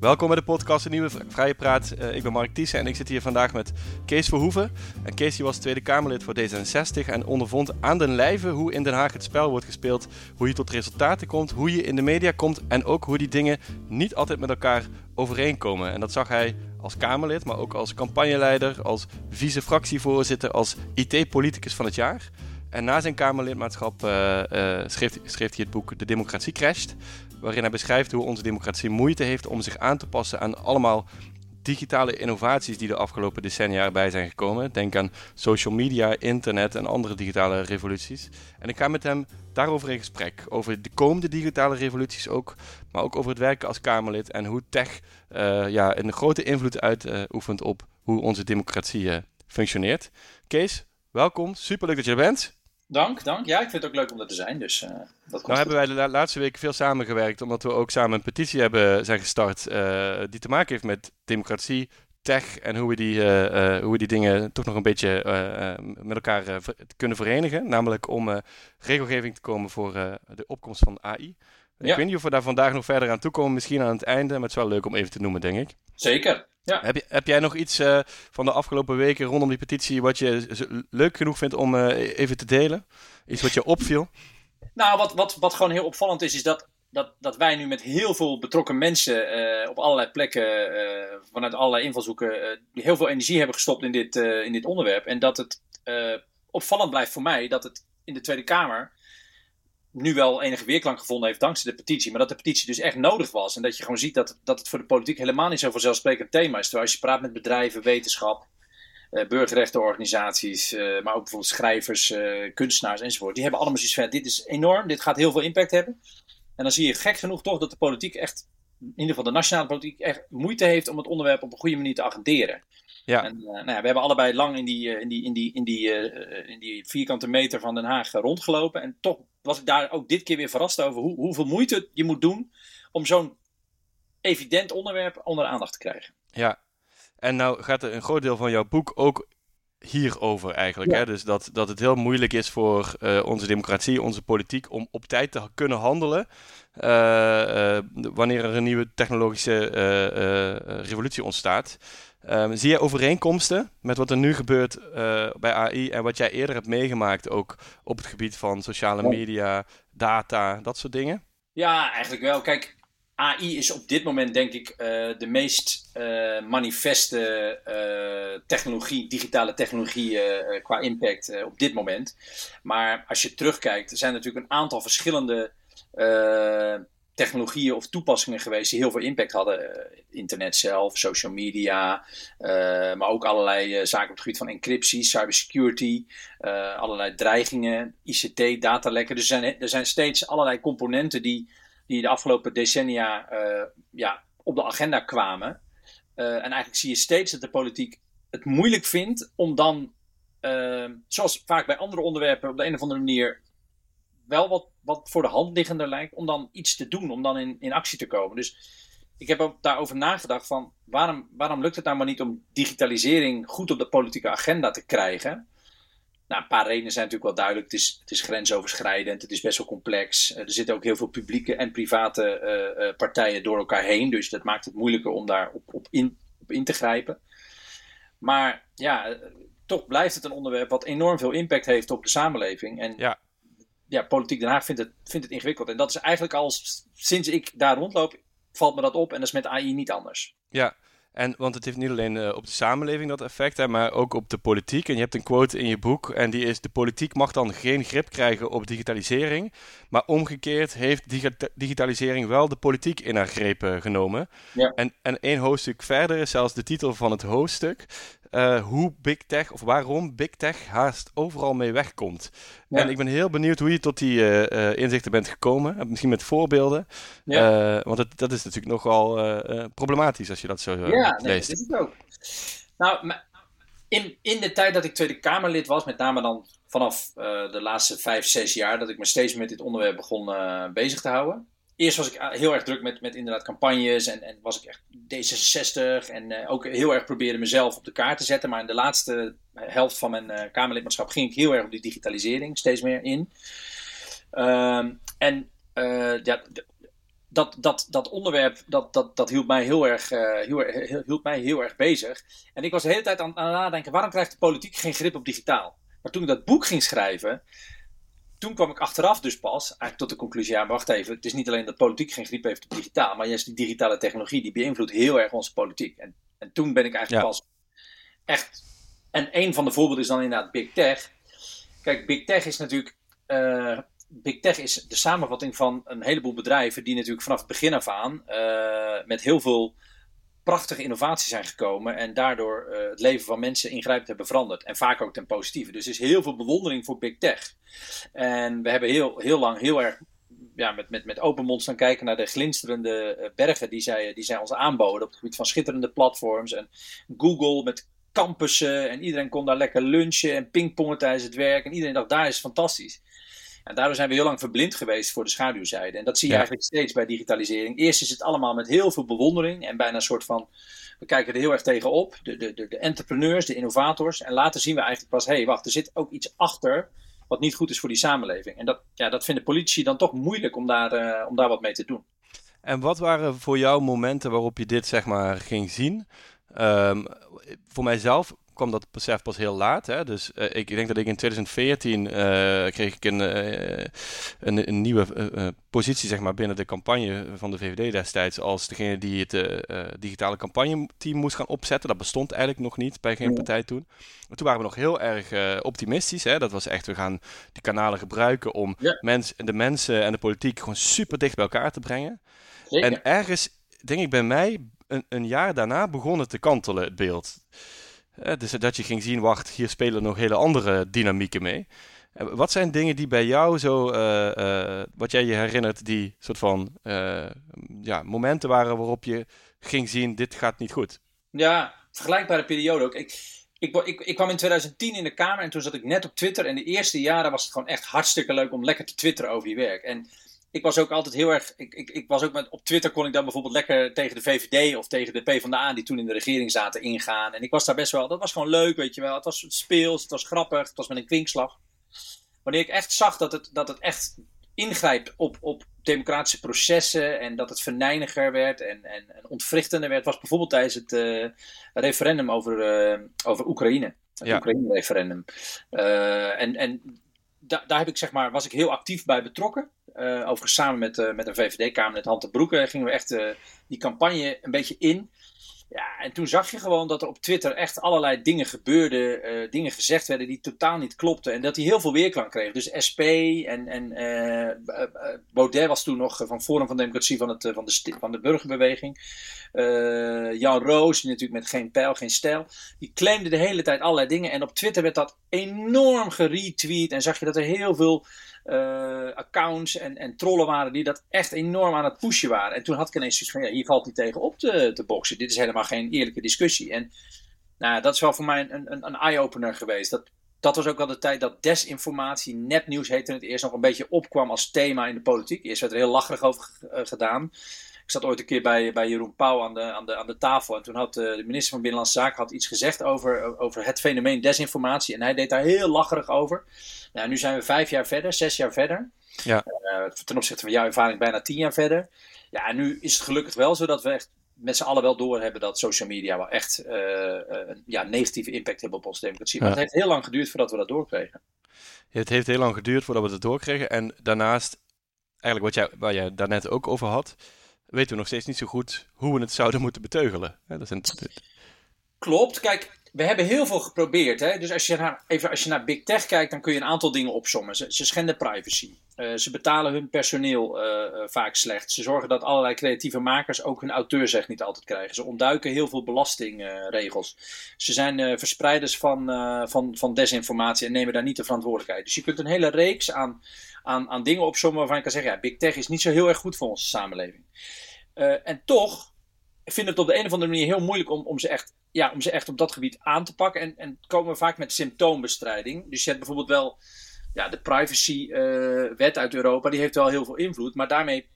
Welkom bij de podcast Een Nieuwe Vrije Praat. Uh, ik ben Mark Thiessen en ik zit hier vandaag met Kees Verhoeven. En Kees was Tweede Kamerlid voor D66 en ondervond aan den lijve hoe in Den Haag het spel wordt gespeeld, hoe je tot resultaten komt, hoe je in de media komt en ook hoe die dingen niet altijd met elkaar overeenkomen. En dat zag hij als Kamerlid, maar ook als campagneleider, als vice-fractievoorzitter, als IT-politicus van het jaar. En na zijn Kamerlidmaatschap uh, uh, schreef, hij het boek De Democratie Crasht waarin hij beschrijft hoe onze democratie moeite heeft om zich aan te passen aan allemaal digitale innovaties die de afgelopen decennia erbij zijn gekomen. Denk aan social media, internet en andere digitale revoluties. En ik ga met hem daarover in gesprek. Over de komende digitale revoluties ook, maar ook over het werken als Kamerlid en hoe tech uh, ja, een grote invloed uitoefent op hoe onze democratie functioneert. Kees, welkom. Superleuk dat je er bent. Dank, dank. Ja, ik vind het ook leuk om er te zijn. Dus, uh, dat nou hebben wij de laatste weken veel samengewerkt, omdat we ook samen een petitie hebben zijn gestart uh, die te maken heeft met democratie, tech en hoe we die, uh, hoe we die dingen toch nog een beetje met elkaar kunnen verenigen. Namelijk om regelgeving te komen voor de opkomst van AI. Ik weet niet of we daar vandaag nog verder aan toekomen, misschien aan het einde, maar het is wel leuk om even te noemen, denk ik. Zeker. Ja. Heb, je, heb jij nog iets uh, van de afgelopen weken rondom die petitie wat je leuk genoeg vindt om uh, even te delen? Iets wat je opviel? Nou, wat, wat, wat gewoon heel opvallend is, is dat, dat, dat wij nu met heel veel betrokken mensen uh, op allerlei plekken, vanuit allerlei invalshoeken, heel veel energie hebben gestopt in dit, in dit onderwerp. En dat het opvallend blijft voor mij dat het in de Tweede Kamer nu wel enige weerklank gevonden heeft dankzij de petitie. Maar dat de petitie dus echt nodig was. En dat je gewoon ziet dat, dat het voor de politiek helemaal niet zo vanzelfsprekend thema is. Terwijl als je praat met bedrijven, wetenschap, uh, burgerrechtenorganisaties, uh, maar ook bijvoorbeeld schrijvers, uh, kunstenaars enzovoort. Die hebben allemaal zoiets van, dit is enorm, dit gaat heel veel impact hebben. En dan zie je gek genoeg toch dat de politiek echt, in ieder geval de nationale politiek, echt moeite heeft om het onderwerp op een goede manier te agenderen. Ja. En, nou ja, we hebben allebei lang in die, in, die, in, die, in, die, in die vierkante meter van Den Haag rondgelopen. En toch was ik daar ook dit keer weer verrast over hoe, hoeveel moeite je moet doen om zo'n evident onderwerp onder aandacht te krijgen. Ja, en nou gaat er een groot deel van jouw boek ook hierover eigenlijk. Hè? Dus dat, dat het heel moeilijk is voor uh, onze democratie, onze politiek, om op tijd te kunnen handelen. Uh, uh, wanneer er een nieuwe technologische revolutie ontstaat. Um, zie jij overeenkomsten met wat er nu gebeurt uh, bij AI en wat jij eerder hebt meegemaakt ook op het gebied van sociale media, data, dat soort dingen? Ja, eigenlijk wel. Kijk, AI is op dit moment denk ik uh, de meest uh, manifeste technologie, digitale technologie qua impact op dit moment. Maar als je terugkijkt, er zijn natuurlijk een aantal verschillende technologieën of toepassingen geweest die heel veel impact hadden. Internet zelf, social media, maar ook allerlei zaken op het gebied van encryptie, cybersecurity, allerlei dreigingen, ICT, datalekken. Er zijn, er zijn steeds allerlei componenten die, die de afgelopen decennia ja, op de agenda kwamen. en eigenlijk zie je steeds dat de politiek het moeilijk vindt om dan, zoals vaak bij andere onderwerpen, op de een of andere manier wel wat, wat voor de hand liggender lijkt om dan iets te doen, om dan in, in actie te komen. Dus ik heb ook daarover nagedacht van waarom, waarom lukt het nou maar niet om digitalisering goed op de politieke agenda te krijgen? Nou, een paar redenen zijn natuurlijk wel duidelijk. Het is, het is grensoverschrijdend, het is best wel complex. Eh, er zitten ook heel veel publieke en private uh, uh, partijen door elkaar heen. Dus dat maakt het moeilijker om daar op, op, in, op in te grijpen. Maar ja, toch blijft het een onderwerp wat enorm veel impact heeft op de samenleving. En ja ja, Politiek Den Haag vindt het, vindt het ingewikkeld. En dat is eigenlijk al sinds ik daar rondloop, valt me dat op. En dat is met AI niet anders. Ja, en, want het heeft niet alleen uh, op de samenleving dat effect, hè, maar ook op de politiek. En je hebt een quote in je boek en die is: De politiek mag dan geen grip krijgen op digitalisering. Maar omgekeerd heeft digitalisering wel de politiek in haar greep genomen. Ja. En, en één hoofdstuk verder is zelfs de titel van het hoofdstuk. Uh, hoe Big Tech, of waarom Big Tech haast overal mee wegkomt. En ik ben heel benieuwd hoe je tot die uh, inzichten bent gekomen. Misschien met voorbeelden. Ja. want het, dat is natuurlijk nogal problematisch als je dat zo ja, leest. Ja, dat is het ook. Nou, in, in de tijd dat ik Tweede Kamerlid was, met name dan vanaf de laatste vijf, zes jaar, dat ik me steeds met dit onderwerp begon bezig te houden eerst was ik eh, heel erg druk met, met inderdaad campagnes en, en was ik echt D66 en uh, ook heel erg probeerde mezelf op de kaart te zetten. Maar in de laatste helft van mijn Kamerlidmaatschap ging ik heel erg op die digitalisering steeds meer in. Um, en ja, dat, dat, dat onderwerp, dat, dat, dat hield, mij heel erg, heel, hield mij heel erg bezig. En ik was de hele tijd aan, aan het nadenken, waarom krijgt de politiek geen grip op digitaal? Maar toen ik dat boek ging schrijven, toen kwam ik achteraf dus pas eigenlijk tot de conclusie, ja, wacht even, het is niet alleen dat politiek geen grip heeft op digitaal, maar juist die digitale technologie, die beïnvloedt heel erg onze politiek. En, en toen ben ik eigenlijk pas echt, en een van de voorbeelden is dan inderdaad Big Tech. Kijk, Big Tech is natuurlijk, uh, Big Tech is de samenvatting van een heleboel bedrijven die natuurlijk vanaf het begin af aan uh, met heel veel prachtige innovaties zijn gekomen en daardoor uh, het leven van mensen ingrijpend hebben veranderd. En vaak ook ten positieve. Dus er is heel veel bewondering voor Big Tech. En we hebben heel, heel lang heel erg ja, met, met, met open mond staan kijken naar de glinsterende bergen die zij, die zij ons aanboden op het gebied van schitterende platforms. En Google met campussen en iedereen kon daar lekker lunchen en pingpongen tijdens het werk. En iedereen dacht, daar is fantastisch. En daardoor zijn we heel lang verblind geweest voor de schaduwzijde. En dat zie je eigenlijk steeds bij digitalisering. Eerst is het allemaal met heel veel bewondering en bijna een soort van. We kijken er heel erg tegenop. De, de, de, de entrepreneurs, de innovators. En later zien we eigenlijk pas: hé, hey, wacht, er zit ook iets achter. wat niet goed is voor die samenleving. En dat, ja, dat vinden politici dan toch moeilijk om daar, uh, om daar wat mee te doen. En wat waren voor jou momenten waarop je dit zeg maar ging zien? Um, voor mijzelf kwam dat besef pas heel laat. Hè? Dus uh, ik denk dat ik in 2014 uh, kreeg ik een, uh, een, een, nieuwe positie zeg maar, binnen de campagne van de VVD destijds als degene die het digitale campagne-team moest gaan opzetten. Dat bestond eigenlijk nog niet bij geen partij toen. Maar toen waren we nog heel erg optimistisch. Hè? Dat was echt, we gaan die kanalen gebruiken om ja. mens, de mensen en de politiek gewoon super dicht bij elkaar te brengen. Zeker. En ergens, denk ik bij mij, een, een jaar daarna begon het te kantelen, het beeld. Dus dat je ging zien, wacht, hier spelen nog hele andere dynamieken mee. Wat zijn dingen die bij jou zo, uh, uh, wat jij je herinnert, die soort van ja, momenten waren waarop je ging zien, dit gaat niet goed? Ja, vergelijkbare periode ook. Ik, ik, ik, ik, kwam in 2010 in de Kamer en toen zat ik net op Twitter. En de eerste jaren was het gewoon echt hartstikke leuk om lekker te twitteren over je werk. En ik was ook altijd heel erg. Ik, ik, ik was ook met, op Twitter kon ik dan bijvoorbeeld lekker tegen de VVD of tegen de PvdA, die toen in de regering zaten, ingaan. En ik was daar best wel. Dat was gewoon leuk, weet je wel. Het was speels, het was grappig, het was met een kwinkslag. Wanneer ik echt zag dat het, dat het echt ingrijpt op, op democratische processen en dat het verneiniger werd en, en, en ontwrichtender werd, was bijvoorbeeld tijdens het uh, referendum over, uh, over Oekraïne. Het ja. Oekraïne-referendum. Uh, en en da, daar heb ik, zeg maar, was ik heel actief bij betrokken. Uh, overigens samen met, uh, met een VVD-kamerlid, Hante Broeken, gingen we echt uh, die campagne een beetje in. Ja, en toen zag je gewoon dat er op Twitter echt allerlei dingen gebeurden, dingen gezegd werden die totaal niet klopten. En dat die heel veel weerklank kreeg. Dus SP en, en Baudet was toen nog van Forum van Democratie van, het, van, de, van de burgerbeweging. Jan Roos, die natuurlijk met geen pijl, geen stijl. Die claimde de hele tijd allerlei dingen. En op Twitter werd dat enorm geretweet. En zag je dat er heel veel uh, accounts en, en trollen waren die dat echt enorm aan het pushen waren. En toen had ik ineens zoiets van, ja, hier valt niet tegen op te, te boksen. Dit is helemaal geen eerlijke discussie. En nou, dat is wel voor mij een, een, een eye-opener geweest. Dat, dat was ook al de tijd dat desinformatie, nepnieuws heette het eerst nog een beetje opkwam als thema in de politiek. Eerst werd er heel lacherig over uh, gedaan. Ik zat ooit een keer bij, bij Jeroen Pauw aan de, aan, de, aan de tafel. En toen had uh, de minister van Binnenlandse Zaken had iets gezegd over, over het fenomeen desinformatie. En hij deed daar heel lacherig over. Nou, nu zijn we vijf jaar verder, zes jaar verder. Ja. Uh, ten opzichte van jouw ervaring bijna tien jaar verder. Ja, en nu is het gelukkig wel zo dat we echt met z'n allen wel doorhebben dat social media wel echt uh, uh, ja, negatieve impact hebben op onze democratie. Maar ja. het heeft heel lang geduurd voordat we dat doorkregen. Het heeft heel lang geduurd voordat we het doorkregen. En daarnaast, eigenlijk wat jij, waar jij daarnet ook over had, weten we nog steeds niet zo goed hoe we het zouden moeten beteugelen. Klopt. Kijk, we hebben heel veel geprobeerd. Hè? Dus als je, naar, even, als je naar Big Tech kijkt, dan kun je een aantal dingen opzommen. Ze, schenden privacy. Uh, ze betalen hun personeel uh, uh, vaak slecht. Ze zorgen dat allerlei creatieve makers ook hun auteursrecht niet altijd krijgen. Ze ontduiken heel veel belastingregels. ze zijn verspreiders van, van, van desinformatie en nemen daar niet de verantwoordelijkheid. Dus je kunt een hele reeks aan, aan, aan dingen opzommen waarvan je kan zeggen: ja, Big Tech is niet zo heel erg goed voor onze samenleving. en toch vind het op de een of andere manier heel moeilijk om, om, ze, echt, ja, om ze echt op dat gebied aan te pakken. En, en komen we vaak met symptoombestrijding. Dus je hebt bijvoorbeeld wel ja, de privacywet uh, uit Europa, die heeft wel heel veel invloed. Maar daarmee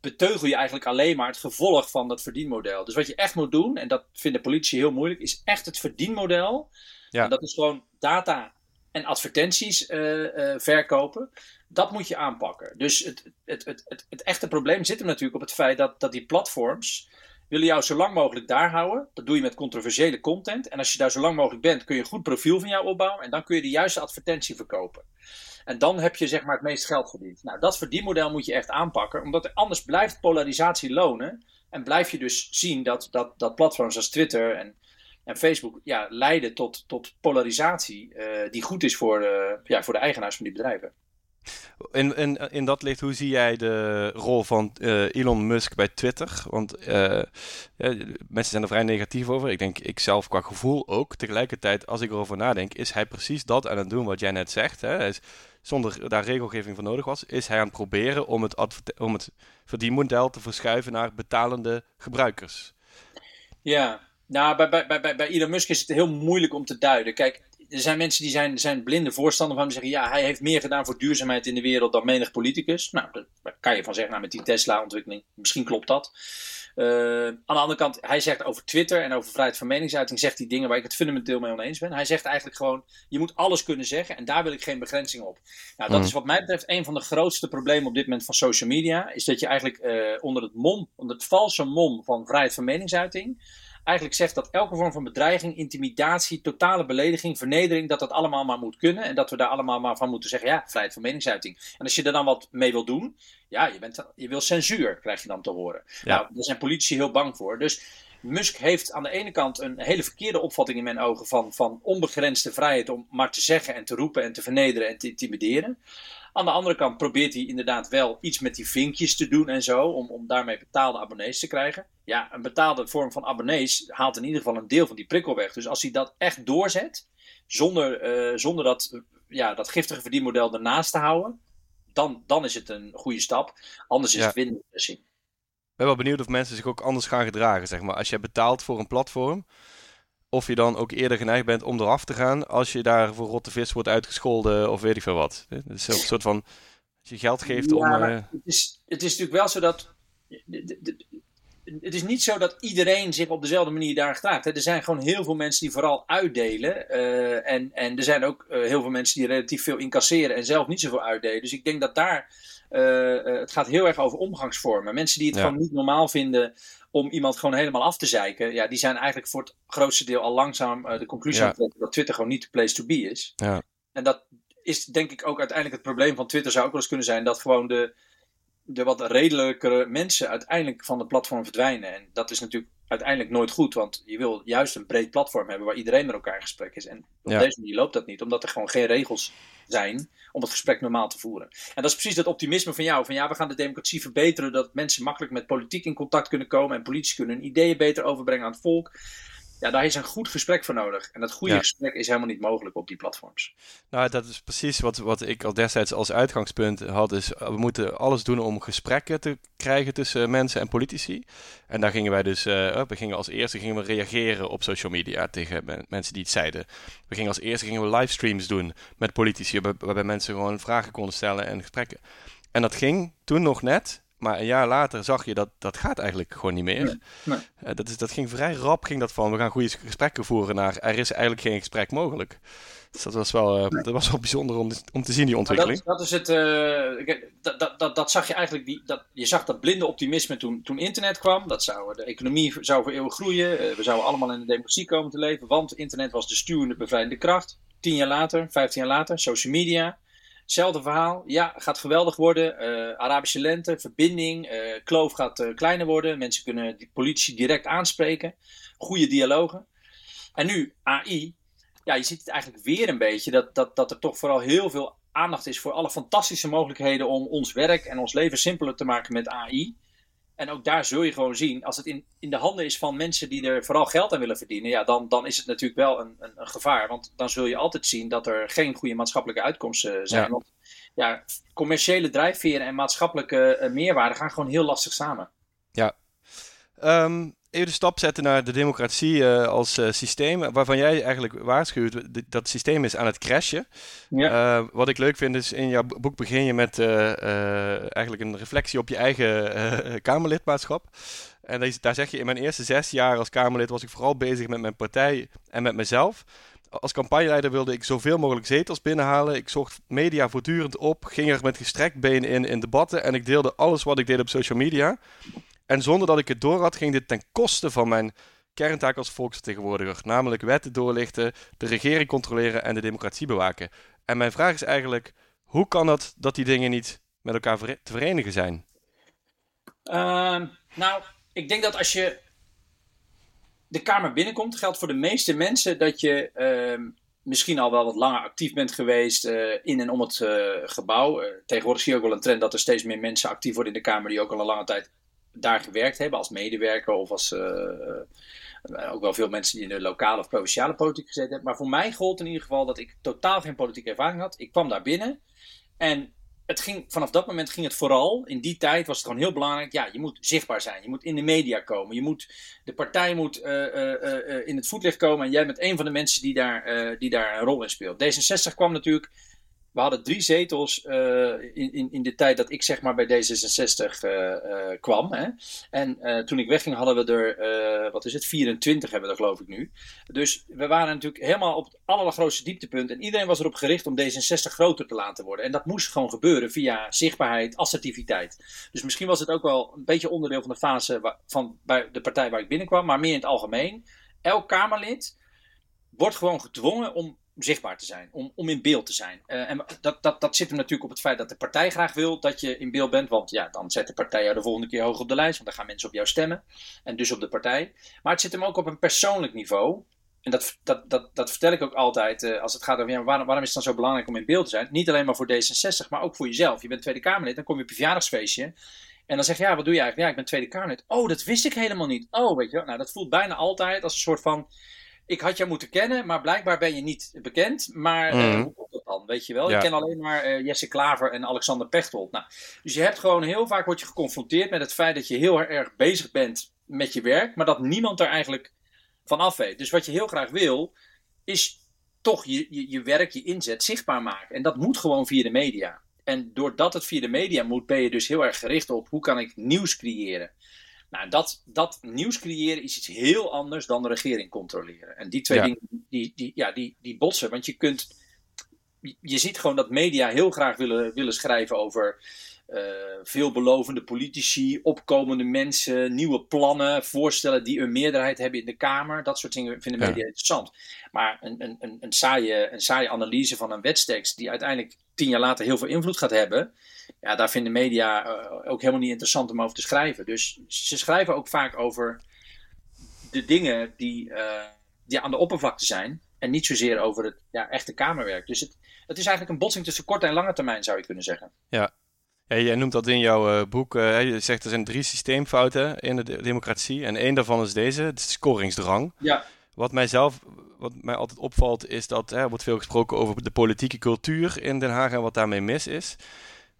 beteugel je eigenlijk alleen maar het gevolg van dat verdienmodel. Dus wat je echt moet doen, en dat vinden politici heel moeilijk, is echt het verdienmodel. Ja. En dat is gewoon data en advertenties uh, uh, verkopen. Dat moet je aanpakken. Dus het, het, het, het, het echte probleem zit hem natuurlijk op het feit dat, dat die platforms willen jou zo lang mogelijk daar houden. Dat doe je met controversiële content. En als je daar zo lang mogelijk bent, kun je een goed profiel van jou opbouwen. En dan kun je de juiste advertentie verkopen. En dan heb je zeg maar het meest geld verdiend. Nou, dat verdienmodel moet je echt aanpakken. Omdat er anders blijft polarisatie lonen. En blijf je dus zien dat, dat, dat platforms als Twitter en, en Facebook ja, leiden tot, tot polarisatie. Uh, die goed is voor, uh, ja, voor de eigenaars van die bedrijven. In, in, in dat licht, hoe zie jij de rol van uh, Elon Musk bij Twitter? Want uh, ja, mensen zijn er vrij negatief over. Ik denk, ik zelf qua gevoel ook. Tegelijkertijd, als ik erover nadenk, is hij precies dat aan het doen wat jij net zegt. Hè? Zonder daar regelgeving voor nodig was, is hij aan het proberen om het, om het verdienmodel te verschuiven naar betalende gebruikers. Ja, nou, bij, bij, bij, bij Elon Musk is het heel moeilijk om te duiden. Kijk, er zijn mensen die zijn, zijn blinde voorstander van. Die zeggen, ja, hij heeft meer gedaan voor duurzaamheid in de wereld dan menig politicus. Nou, daar kan je van zeggen, nou, met die Tesla-ontwikkeling. Misschien klopt dat. Uh, aan de andere kant, hij zegt over Twitter en over vrijheid van meningsuiting, zegt hij dingen waar ik het fundamenteel mee oneens ben. Hij zegt eigenlijk gewoon, je moet alles kunnen zeggen en daar wil ik geen begrenzing op. Nou, dat mm. is wat mij betreft een van de grootste problemen op dit moment van social media. Is dat je eigenlijk uh, onder het mom, onder het valse mom van vrijheid van meningsuiting, eigenlijk zegt dat elke vorm van bedreiging, intimidatie, totale belediging, vernedering, dat dat allemaal maar moet kunnen. En dat we daar allemaal maar van moeten zeggen, ja, vrijheid van meningsuiting. En als je er dan wat mee wil doen, ja, je, bent, je wil censuur, krijg je dan te horen. Ja. Nou, daar zijn politici heel bang voor. Dus Musk heeft aan de ene kant een hele verkeerde opvatting in mijn ogen van, van onbegrensde vrijheid om maar te zeggen en te roepen en te vernederen en te intimideren. Aan de andere kant probeert hij inderdaad wel iets met die vinkjes te doen en zo, om, om daarmee betaalde abonnees te krijgen. Ja, een betaalde vorm van abonnees haalt in ieder geval een deel van die prikkel weg. Dus als hij dat echt doorzet, zonder, uh, zonder dat, ja, dat giftige verdienmodel ernaast te houden, dan, dan is het een goede stap. Anders is ja. het winstbeslissing. Ik ben wel benieuwd of mensen zich ook anders gaan gedragen, zeg maar. Als je betaalt voor een platform, of je dan ook eerder geneigd bent om eraf te gaan als je daar voor rotte vis wordt uitgescholden of weet ik veel wat. Het is een soort van, als je geld geeft ja, om... Uh... Het, is, het is natuurlijk wel zo dat... Het is niet zo dat iedereen zich op dezelfde manier daar gedraagt. Er zijn gewoon heel veel mensen die vooral uitdelen. Uh, en, en er zijn ook uh, heel veel mensen die relatief veel incasseren en zelf niet zoveel uitdelen. Dus ik denk dat daar het gaat heel erg over omgangsvormen. Mensen die het ja. gewoon niet normaal vinden om iemand gewoon helemaal af te zeiken, ja, die zijn eigenlijk voor het grootste deel al langzaam uh, de conclusie ja. dat Twitter gewoon niet de place to be is. Ja. En dat is denk ik ook uiteindelijk het probleem van Twitter zou ook wel eens kunnen zijn dat gewoon de, de wat redelijkere mensen uiteindelijk van de platform verdwijnen. En dat is natuurlijk uiteindelijk nooit goed, want je wil juist een breed platform hebben waar iedereen met elkaar in gesprek is. En op deze manier loopt dat niet, omdat er gewoon geen regels zijn om het gesprek normaal te voeren. En dat is precies dat optimisme van jou, van ja, we gaan de democratie verbeteren, dat mensen makkelijk met politiek in contact kunnen komen en politici kunnen hun ideeën beter overbrengen aan het volk. Ja, daar is een goed gesprek voor nodig. En dat goede gesprek is helemaal niet mogelijk op die platforms. Nou, dat is precies wat, wat ik al destijds als uitgangspunt had. Is we moeten alles doen om gesprekken te krijgen tussen mensen en politici. En daar gingen wij dus, uh, we gingen als eerste gingen we reageren op social media tegen mensen die het zeiden. We gingen als eerste gingen we livestreams doen met politici, waarbij mensen gewoon vragen konden stellen en gesprekken. En dat ging toen nog net. Maar een jaar later zag je dat dat gaat eigenlijk gewoon niet meer. Nee, Uh, dat, is, dat ging vrij rap, ging dat van we gaan goede gesprekken voeren naar er is eigenlijk geen gesprek mogelijk. Dus dat was wel, uh, dat was wel bijzonder om, om te zien, die ontwikkeling. Dat, dat, is het, uh, dat, dat, dat, zag je eigenlijk, die, dat, je zag dat blinde optimisme toen, toen internet kwam. Dat zou, de economie zou voor eeuwig groeien. we zouden allemaal in de democratie komen te leven, want internet was de stuwende bevrijdende kracht. Tien jaar later, vijftien jaar later, social media. Hetzelfde verhaal. Ja, gaat geweldig worden. Uh, Arabische lente, verbinding. Uh, kloof gaat uh, kleiner worden. Mensen kunnen de politici direct aanspreken. Goede dialogen. En nu AI. Ja, je ziet het eigenlijk weer een beetje. Dat, dat, dat er toch vooral heel veel aandacht is voor alle fantastische mogelijkheden om ons werk en ons leven simpeler te maken met AI. En ook daar zul je gewoon zien, als het in, in de handen is van mensen die er vooral geld aan willen verdienen, ja, dan, dan is het natuurlijk wel een, een, een gevaar. Want dan zul je altijd zien dat er geen goede maatschappelijke uitkomsten zijn. Ja. Want ja, commerciële drijfveren en maatschappelijke uh, meerwaarde gaan gewoon heel lastig samen. Ja. Um, even de stap zetten naar de democratie uh, als uh, systeem, waarvan jij eigenlijk waarschuwt dat het systeem is aan het crashen. Ja. Uh, wat ik leuk vind is, in jouw boek begin je met eigenlijk een reflectie op je eigen Kamerlidmaatschap. En daar zeg je, in mijn eerste zes jaar als Kamerlid was ik vooral bezig met mijn partij en met mezelf. als campagneleider wilde ik zoveel mogelijk zetels binnenhalen. Ik zocht media voortdurend op, ging er met gestrekt been in in debatten en ik deelde alles wat ik deed op social media. En zonder dat ik het door had, ging dit ten koste van mijn kerntaak als volksvertegenwoordiger, namelijk wetten doorlichten, de regering controleren en de democratie bewaken. En mijn vraag is eigenlijk, hoe kan het dat die dingen niet met elkaar te verenigen zijn? Uh, nou, ik denk dat als je de Kamer binnenkomt, geldt voor de meeste mensen dat je uh, misschien al wel wat langer actief bent geweest uh, in en om het uh, gebouw. Uh, tegenwoordig zie je ook wel een trend dat er steeds meer mensen actief worden in de Kamer die ook al een lange tijd daar gewerkt hebben als medewerker of als ook wel veel mensen die in de lokale of provinciale politiek gezeten hebben. Maar voor mij gold in ieder geval dat ik totaal geen politieke ervaring had. Ik kwam daar binnen en het ging, vanaf dat moment ging het vooral, in die tijd was het gewoon heel belangrijk, ja, je moet zichtbaar zijn, je moet in de media komen, je moet, de partij moet uh, in het voetlicht komen en jij bent een van de mensen die daar, die daar een rol in speelt. D66 kwam natuurlijk we hadden drie zetels uh, in, in, in de tijd dat ik zeg maar bij D66 uh, uh, kwam. Hè? En eh, toen ik wegging hadden we er, eh, wat is het, 24 hebben we er geloof ik nu. Dus we waren natuurlijk helemaal op het allergrootste dieptepunt. En iedereen was erop gericht om D66 groter te laten worden. En dat moest gewoon gebeuren via zichtbaarheid, assertiviteit. Dus misschien was het ook wel een beetje onderdeel van de fase van bij de partij waar ik binnenkwam. Maar meer in het algemeen. Elk Kamerlid wordt gewoon gedwongen om zichtbaar te zijn, om, om in beeld te zijn. Uh, en dat, dat, dat zit hem natuurlijk op het feit dat de partij graag wil dat je in beeld bent, want ja, dan zet de partij jou de volgende keer hoog op de lijst, want dan gaan mensen op jou stemmen en dus op de partij. Maar het zit hem ook op een persoonlijk niveau. En dat, dat, dat, dat vertel ik ook altijd uh, als het gaat over ja, waarom, waarom is het dan zo belangrijk om in beeld te zijn? Niet alleen maar voor D66, maar ook voor jezelf. Je bent Tweede Kamerlid, dan kom je op je verjaardagsfeestje. En dan zeg je, ja, wat doe je eigenlijk? Ja, ik ben Tweede Kamerlid. Oh, dat wist ik helemaal niet. Oh, weet je wel. Nou, dat voelt bijna altijd als een soort van ik had jou moeten kennen, maar blijkbaar ben je niet bekend. Maar mm. hoe komt dat dan? Weet je wel? Ja. Ik ken alleen maar uh, Jesse Klaver en Alexander Pechtold. Nou, dus je hebt gewoon heel vaak word je geconfronteerd met het feit dat je heel erg bezig bent met je werk, maar dat niemand er eigenlijk van af weet. Dus wat je heel graag wil, is toch je, je, je werk, je inzet zichtbaar maken. En dat moet gewoon via de media. En doordat het via de media moet, ben je dus heel erg gericht op hoe kan ik nieuws creëren. Nou, dat, dat nieuws creëren is iets heel anders dan de regering controleren. En die twee dingen, die, die, ja, die, die botsen. Want je kunt, je ziet gewoon dat media heel graag willen, willen schrijven over uh, veelbelovende politici, opkomende mensen, nieuwe plannen, voorstellen die een meerderheid hebben in de Kamer. Dat soort dingen vinden media interessant. Maar een, een, een, een, saaie, een saaie analyse van een wetstekst die uiteindelijk tien jaar later heel veel invloed gaat hebben ja, daar vinden media uh, ook helemaal niet interessant om over te schrijven. Dus ze schrijven ook vaak over de dingen die, uh, die aan de oppervlakte zijn. En niet zozeer over het ja, echte kamerwerk. Dus het, het is eigenlijk een botsing tussen korte en lange termijn, zou je kunnen zeggen. Ja, ja, jij noemt dat in jouw uh, boek. Uh, je zegt er zijn drie systeemfouten in de democratie. En één daarvan is deze, de scoringsdrang. Ja. Wat mij zelf, wat mij altijd opvalt, is dat er wordt veel gesproken over de politieke cultuur in Den Haag en wat daarmee mis is.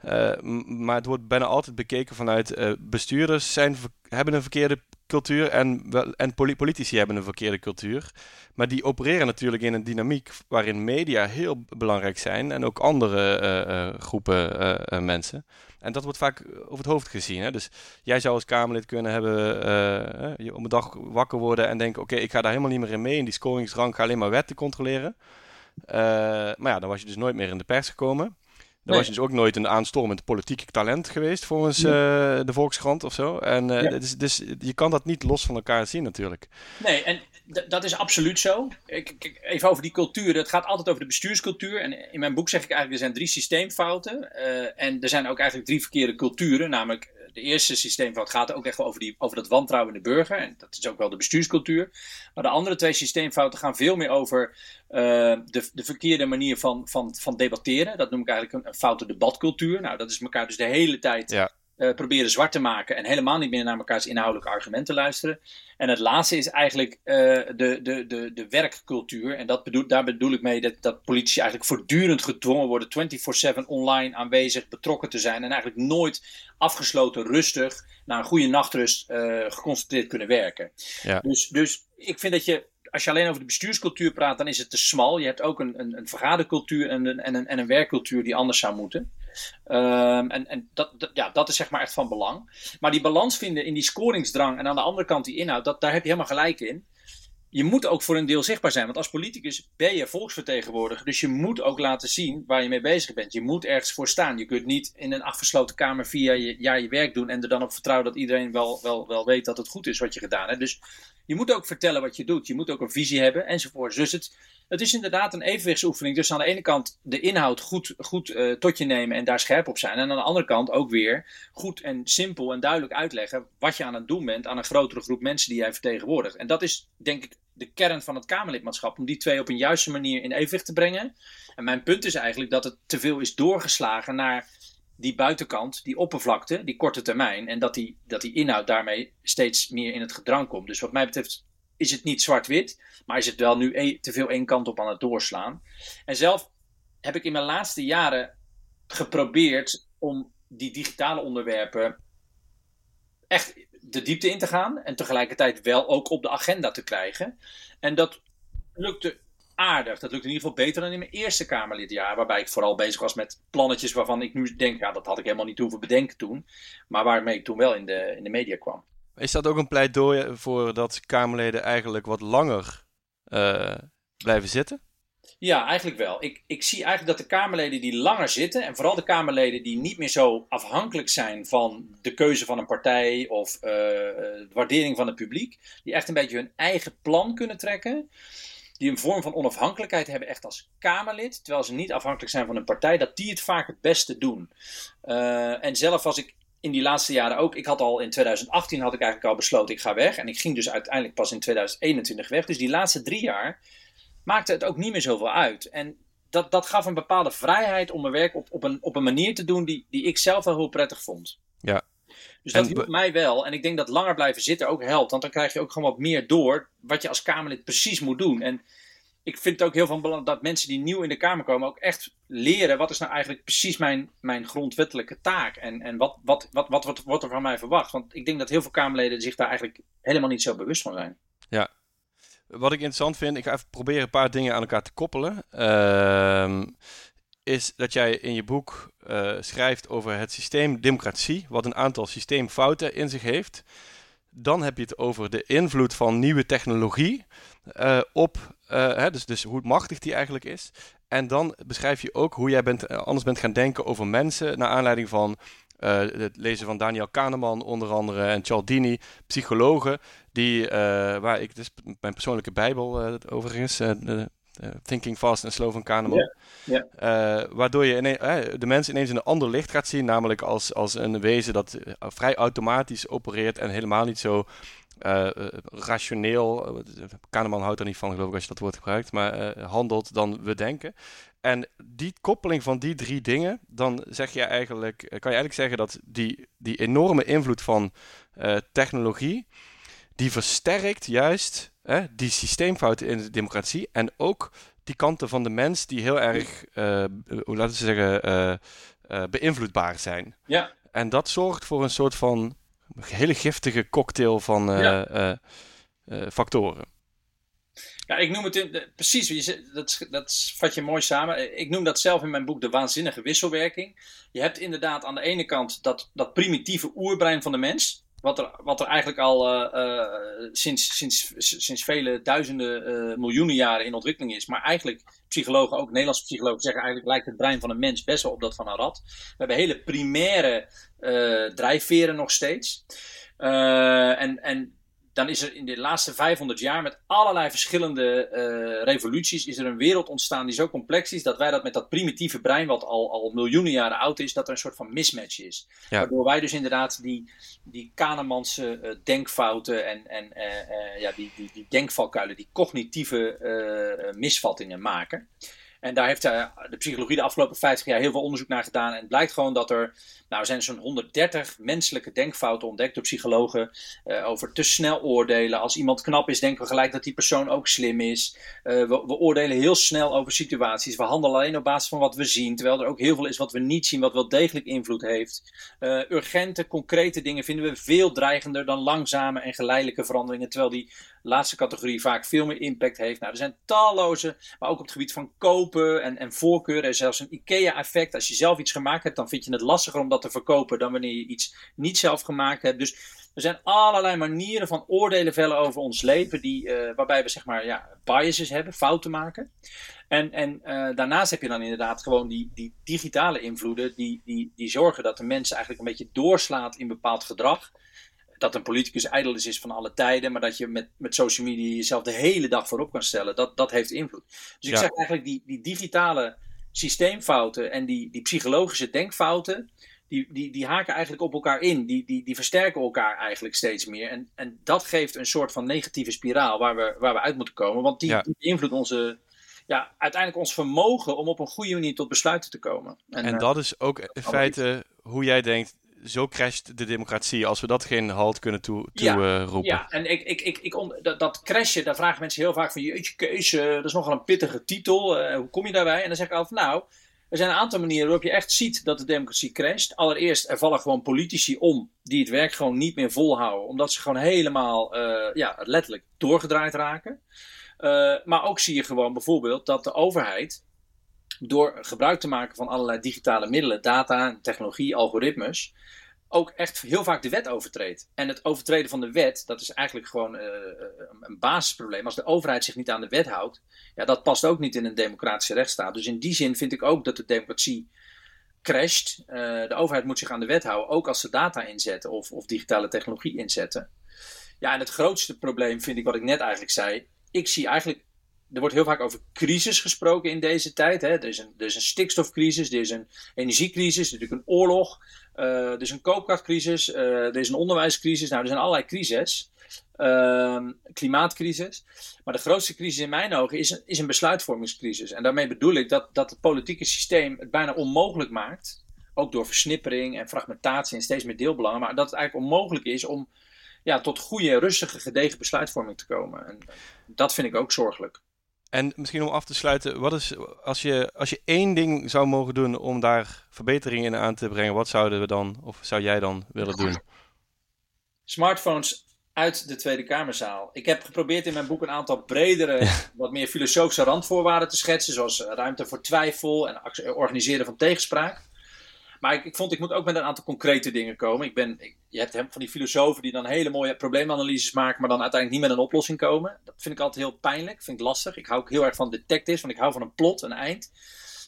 Uh, maar het wordt bijna altijd bekeken vanuit uh, bestuurders zijn, hebben een verkeerde cultuur en, en politici hebben een verkeerde cultuur. Maar die opereren natuurlijk in een dynamiek waarin media heel belangrijk zijn en ook andere uh, groepen mensen. En dat wordt vaak over het hoofd gezien. Hè? Dus jij zou als Kamerlid kunnen hebben, je om een dag wakker worden en denken: oké, ik ga daar helemaal niet meer in mee. In die scoringsrang ga alleen maar wetten controleren. maar ja, dan was je dus nooit meer in de pers gekomen. Dan was je dus ook nooit een aanstormend politiek talent geweest volgens uh, de Volkskrant of zo. En uh, dus, dus, je kan dat niet los van elkaar zien natuurlijk. Nee, en dat is absoluut zo. Ik, even over die cultuur. Het gaat altijd over de bestuurscultuur. En in mijn boek zeg ik eigenlijk, er zijn drie systeemfouten. Uh, en er zijn ook eigenlijk drie verkeerde culturen. Namelijk de eerste systeemfout gaat ook echt wel over, die, over dat wantrouwen in de burger. En dat is ook wel de bestuurscultuur. Maar de andere twee systeemfouten gaan veel meer over uh, de, de verkeerde manier van, van, van debatteren. Dat noem ik eigenlijk een, een foute debatcultuur. Nou, dat is elkaar dus de hele tijd ja. Uh, proberen zwart te maken en helemaal niet meer naar mekaars inhoudelijke argumenten luisteren. En het laatste is eigenlijk uh, de, de, de, de werkcultuur. En dat bedoel, daar bedoel ik mee dat, dat politici eigenlijk voortdurend gedwongen worden 24-7 online aanwezig, betrokken te zijn. En eigenlijk nooit afgesloten, rustig, na een goede nachtrust uh, geconcentreerd kunnen werken. Ja. Dus, dus ik vind dat je als je alleen over de bestuurscultuur praat, dan is het te smal. Je hebt ook een, een, een vergadercultuur en een, en, een, en een werkcultuur die anders zou moeten. Um, en en dat, ja, dat is zeg maar echt van belang. Maar die balans vinden in die scoringsdrang en aan de andere kant die inhoud, dat, daar heb je helemaal gelijk in. je moet ook voor een deel zichtbaar zijn. Want als politicus ben je volksvertegenwoordiger. Dus je moet ook laten zien waar je mee bezig bent. Je moet ergens voor staan. Je kunt niet in een afgesloten kamer via je, ja, je werk doen. En er dan op vertrouwen dat iedereen wel, wel, wel weet dat het goed is wat je gedaan hebt. Dus je moet ook vertellen wat je doet. Je moet ook een visie hebben enzovoort. Dus het, het is inderdaad een evenwichtsoefening. Dus aan de ene kant de inhoud goed, goed uh, tot je nemen en daar scherp op zijn. En aan de andere kant ook weer goed en simpel en duidelijk uitleggen wat je aan het doen bent aan een grotere groep mensen die jij vertegenwoordigt. En dat is denk ik de kern van het Kamerlidmaatschap. Om die twee op een juiste manier in evenwicht te brengen. En mijn punt is eigenlijk dat het te veel is doorgeslagen naar die buitenkant, die oppervlakte, die korte termijn. En dat die, dat die inhoud daarmee steeds meer in het gedrang komt. Dus wat mij betreft is het niet zwart-wit, maar is het wel nu te veel één kant op aan het doorslaan. En zelf heb ik in mijn laatste jaren geprobeerd om die digitale onderwerpen echt de diepte in te gaan en tegelijkertijd wel ook op de agenda te krijgen. En dat lukte aardig. Dat lukte in ieder geval beter dan in mijn eerste Kamerlidjaar, waarbij ik vooral bezig was met plannetjes waarvan ik nu denk, ja, dat had ik helemaal niet hoeven bedenken toen, maar waarmee ik toen wel in de, in de media kwam. Is dat ook een pleidooi voor dat Kamerleden eigenlijk wat langer uh, blijven zitten? Ja, eigenlijk wel. Ik, ik zie eigenlijk dat de Kamerleden die langer zitten, en vooral de Kamerleden die niet meer zo afhankelijk zijn van de keuze van een partij of uh, de waardering van het publiek, die echt een beetje hun eigen plan kunnen trekken, die een vorm van onafhankelijkheid hebben echt als Kamerlid, terwijl ze niet afhankelijk zijn van een partij, dat die het vaak het beste doen. Uh, en zelf was ik in die laatste jaren ook. Ik had al in 2018 had ik eigenlijk al besloten ik ga weg. En ik ging dus uiteindelijk pas in 2021 weg. Dus die laatste drie jaar maakte het ook niet meer zoveel uit. En dat, dat gaf een bepaalde vrijheid om mijn werk op, op, een, op een manier te doen die, die ik zelf wel heel prettig vond. Ja. Dus dat hielp mij wel. En ik denk dat langer blijven zitten ook helpt. Want dan krijg je ook gewoon wat meer door wat je als Kamerlid precies moet doen. En ik vind het ook heel van belang dat mensen die nieuw in de Kamer komen ook echt leren wat is nou eigenlijk precies mijn, mijn grondwettelijke taak en, en wat, wat, wat, wat, wordt er van mij verwacht. Want ik denk dat heel veel Kamerleden zich daar eigenlijk helemaal niet zo bewust van zijn. Ja, wat ik interessant vind, ik ga even proberen een paar dingen aan elkaar te koppelen. Uh, is dat jij in je boek uh, schrijft over het systeem democratie, wat een aantal systeemfouten in zich heeft. Dan heb je het over de invloed van nieuwe technologie uh, op, hè, dus, dus hoe machtig die eigenlijk is. En dan beschrijf je ook hoe jij bent, anders bent gaan denken over mensen, naar aanleiding van uh, het lezen van Daniel Kahneman onder andere en Cialdini, psychologen, die, waar ik, dus mijn persoonlijke bijbel overigens, Thinking Fast and Slow van Kahneman. Yeah, yeah. waardoor je ineens, de mensen ineens in een ander licht gaat zien, namelijk als, als een wezen dat vrij automatisch opereert en helemaal niet zo rationeel, Kahneman houdt er niet van geloof ik als je dat woord gebruikt, maar handelt dan we denken. En die koppeling van die drie dingen, dan zeg je eigenlijk, kan je eigenlijk zeggen dat die, die enorme invloed van technologie, die versterkt juist die systeemfouten in de democratie en ook die kanten van de mens die heel erg, hoe laten we zeggen, beïnvloedbaar zijn. Ja. En dat zorgt voor een soort van hele giftige cocktail van uh, uh, factoren. Ja, ik noem het in, precies, dat, dat vat je mooi samen. Ik noem dat zelf in mijn boek de waanzinnige wisselwerking. Je hebt inderdaad aan de ene kant dat, dat primitieve oerbrein van de mens. Wat er, wat er eigenlijk al uh, sinds, sinds, sinds vele duizenden, uh, miljoenen jaren in ontwikkeling is. Maar eigenlijk, psychologen, ook Nederlandse psychologen, zeggen eigenlijk lijkt het brein van een mens best wel op dat van een rat. We hebben hele primaire drijfveren nog steeds. en, en dan is er in de laatste 500 jaar met allerlei verschillende uh, revoluties is er een wereld ontstaan die zo complex is dat wij dat met dat primitieve brein wat al, al miljoenen jaren oud is, dat er een soort van mismatch is. Ja. Waardoor wij dus inderdaad die, die Kahnemanse uh, denkfouten en, en uh, ja, die, die, die denkvalkuilen, die cognitieve misvattingen maken. En daar heeft de psychologie de afgelopen 50 jaar heel veel onderzoek naar gedaan. En het blijkt gewoon dat er nou, zijn zo'n 130 menselijke denkfouten ontdekt door psychologen uh, over te snel oordelen. Als iemand knap is, denken we gelijk dat die persoon ook slim is. Uh, we, we, oordelen heel snel over situaties. We handelen alleen op basis van wat we zien, terwijl er ook heel veel is wat we niet zien, wat wel degelijk invloed heeft. Urgente, concrete dingen vinden we veel dreigender dan langzame en geleidelijke veranderingen, terwijl die laatste categorie vaak veel meer impact heeft. Nou, er zijn talloze, maar ook op het gebied van koop en, en voorkeuren. Is zelfs een IKEA-effect. Als je zelf iets gemaakt hebt, dan vind je het lastiger om dat te verkopen dan wanneer je iets niet zelf gemaakt hebt. Dus er zijn allerlei manieren van oordelen vellen over ons leven, die, uh, waarbij we zeg maar ja, biases hebben, fouten maken. En, en uh, daarnaast heb je dan inderdaad gewoon die, die digitale invloeden, die, die, die zorgen dat de mensen eigenlijk een beetje doorslaat in bepaald gedrag dat een politicus ijdel is van alle tijden, maar dat je met, met social media jezelf de hele dag voorop kan stellen, dat, dat heeft invloed. Dus ik zeg eigenlijk, die, die digitale systeemfouten en die, die psychologische denkfouten, die, die, die haken eigenlijk op elkaar in. Die, die, die versterken elkaar eigenlijk steeds meer. En, en dat geeft een soort van negatieve spiraal waar we, waar we uit moeten komen. Want die, die beïnvloedt onze, ja, uiteindelijk ons vermogen om op een goede manier tot besluiten te komen. En, en dat is ook in feite hoe jij denkt zo crasht de democratie als we dat geen halt kunnen toe, toe ja, uh, roepen. Ja, en ik, ik, ik, ik on, dat, dat crashen, daar vragen mensen heel vaak van... Jeetje keus, uh, dat is nogal een pittige titel. Uh, hoe kom je daarbij? En dan zeg ik altijd, nou... Er zijn een aantal manieren waarop je echt ziet dat de democratie crasht. Allereerst, er vallen gewoon politici om die het werk gewoon niet meer volhouden. Omdat ze gewoon helemaal, ja, letterlijk doorgedraaid raken. maar ook zie je gewoon bijvoorbeeld dat de overheid door gebruik te maken van allerlei digitale middelen, data, technologie, algoritmes, ook echt heel vaak de wet overtreedt. En het overtreden van de wet, dat is eigenlijk gewoon uh, een basisprobleem. Als de overheid zich niet aan de wet houdt, ja, dat past ook niet in een democratische rechtsstaat. Dus in die zin vind ik ook dat de democratie crasht. Uh, de overheid moet zich aan de wet houden, ook als ze data inzetten of, of digitale technologie inzetten. Ja, en het grootste probleem vind ik wat ik net eigenlijk zei. Ik zie eigenlijk er wordt heel vaak over crisis gesproken in deze tijd. Hè. Er, is een, er is een stikstofcrisis, er is een energiecrisis, er is natuurlijk een oorlog, uh, er is een koopkrachtcrisis, uh, er is een onderwijscrisis. Nou, er zijn allerlei crises. Uh, klimaatcrisis. Maar de grootste crisis in mijn ogen is een, is een besluitvormingscrisis. En daarmee bedoel ik dat, dat het politieke systeem het bijna onmogelijk maakt. Ook door versnippering en fragmentatie en steeds meer deelbelangen. Maar dat het eigenlijk onmogelijk is om ja, tot goede, rustige, gedegen besluitvorming te komen. En dat vind ik ook zorgelijk. En misschien om af te sluiten, wat is, als, je, als je één ding zou mogen doen om daar verbeteringen in aan te brengen, wat zouden we dan, of zou jij dan willen doen? Smartphones uit de Tweede Kamerzaal. Ik heb geprobeerd in mijn boek een aantal bredere, wat meer filosofische randvoorwaarden te schetsen, zoals ruimte voor twijfel en organiseren van tegenspraak. Maar ik, vond, ik moet ook met een aantal concrete dingen komen. Ik ben, je hebt van die filosofen die dan hele mooie probleemanalyses maken, maar dan uiteindelijk niet met een oplossing komen. Dat vind ik altijd heel pijnlijk, vind ik lastig. Ik hou ook heel erg van detectives, want ik hou van een plot, een eind.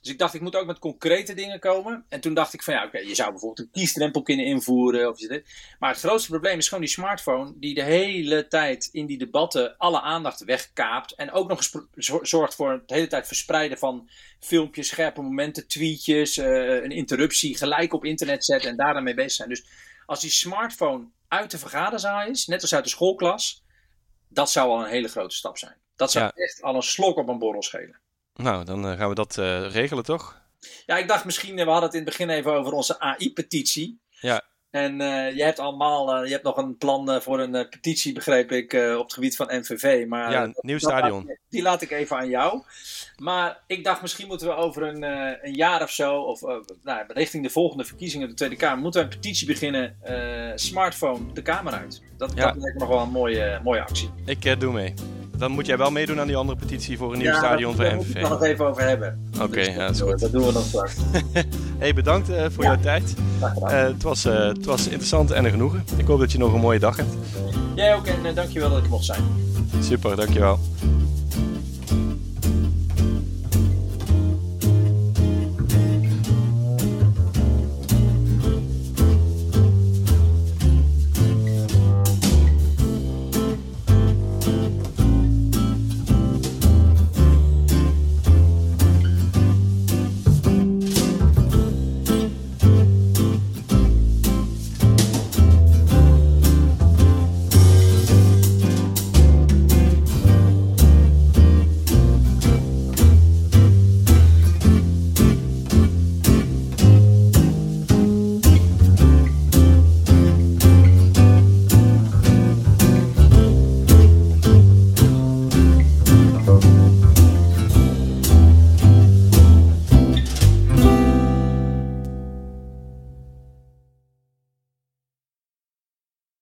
Dus ik dacht, ik moet ook met concrete dingen komen. En toen dacht ik van ja, oké, je zou bijvoorbeeld een kiesdrempel kunnen invoeren. Of dit. Maar het grootste probleem is gewoon die smartphone die de hele tijd in die debatten alle aandacht wegkaapt. En ook nog eens zorgt voor het hele tijd verspreiden van filmpjes, scherpe momenten, tweetjes, uh, een interruptie, gelijk op internet zetten en daar dan mee bezig zijn. Dus als die smartphone uit de vergaderzaal is, net als uit de schoolklas, dat zou al een hele grote stap zijn. Dat zou echt al een slok op een borrel schelen. Nou, dan eh, gaan we dat uh, regelen, toch? Ja, ik dacht misschien, we hadden het in het begin even over onze AI-petitie. Ja. En uh, je hebt allemaal, je hebt nog een plan voor een petitie, begreep ik, op het gebied van NVV. Maar, ja, een nieuw stadion. die laat ik even aan jou. Maar ik dacht, misschien moeten we over een, een jaar of zo, of nou, richting de volgende verkiezingen de Tweede Kamer, moeten we een petitie beginnen, smartphone de Kamer uit. Dat, ja. dat lijkt me nog wel een mooie, mooie actie. Ik doe mee dan moet jij wel meedoen aan die andere petitie voor een nieuw stadion voor MVV. Daar moeten we nog even over hebben. Oké, okay, ja, dat is goed. Dat doen we dan straks. hey, bedankt uh, voor ja. jouw tijd. Uh, het, was, uh, het was interessant en een genoegen. Ik hoop dat je nog een mooie dag hebt. Jij ook en dankjewel dat ik mocht zijn. Super, dankjewel.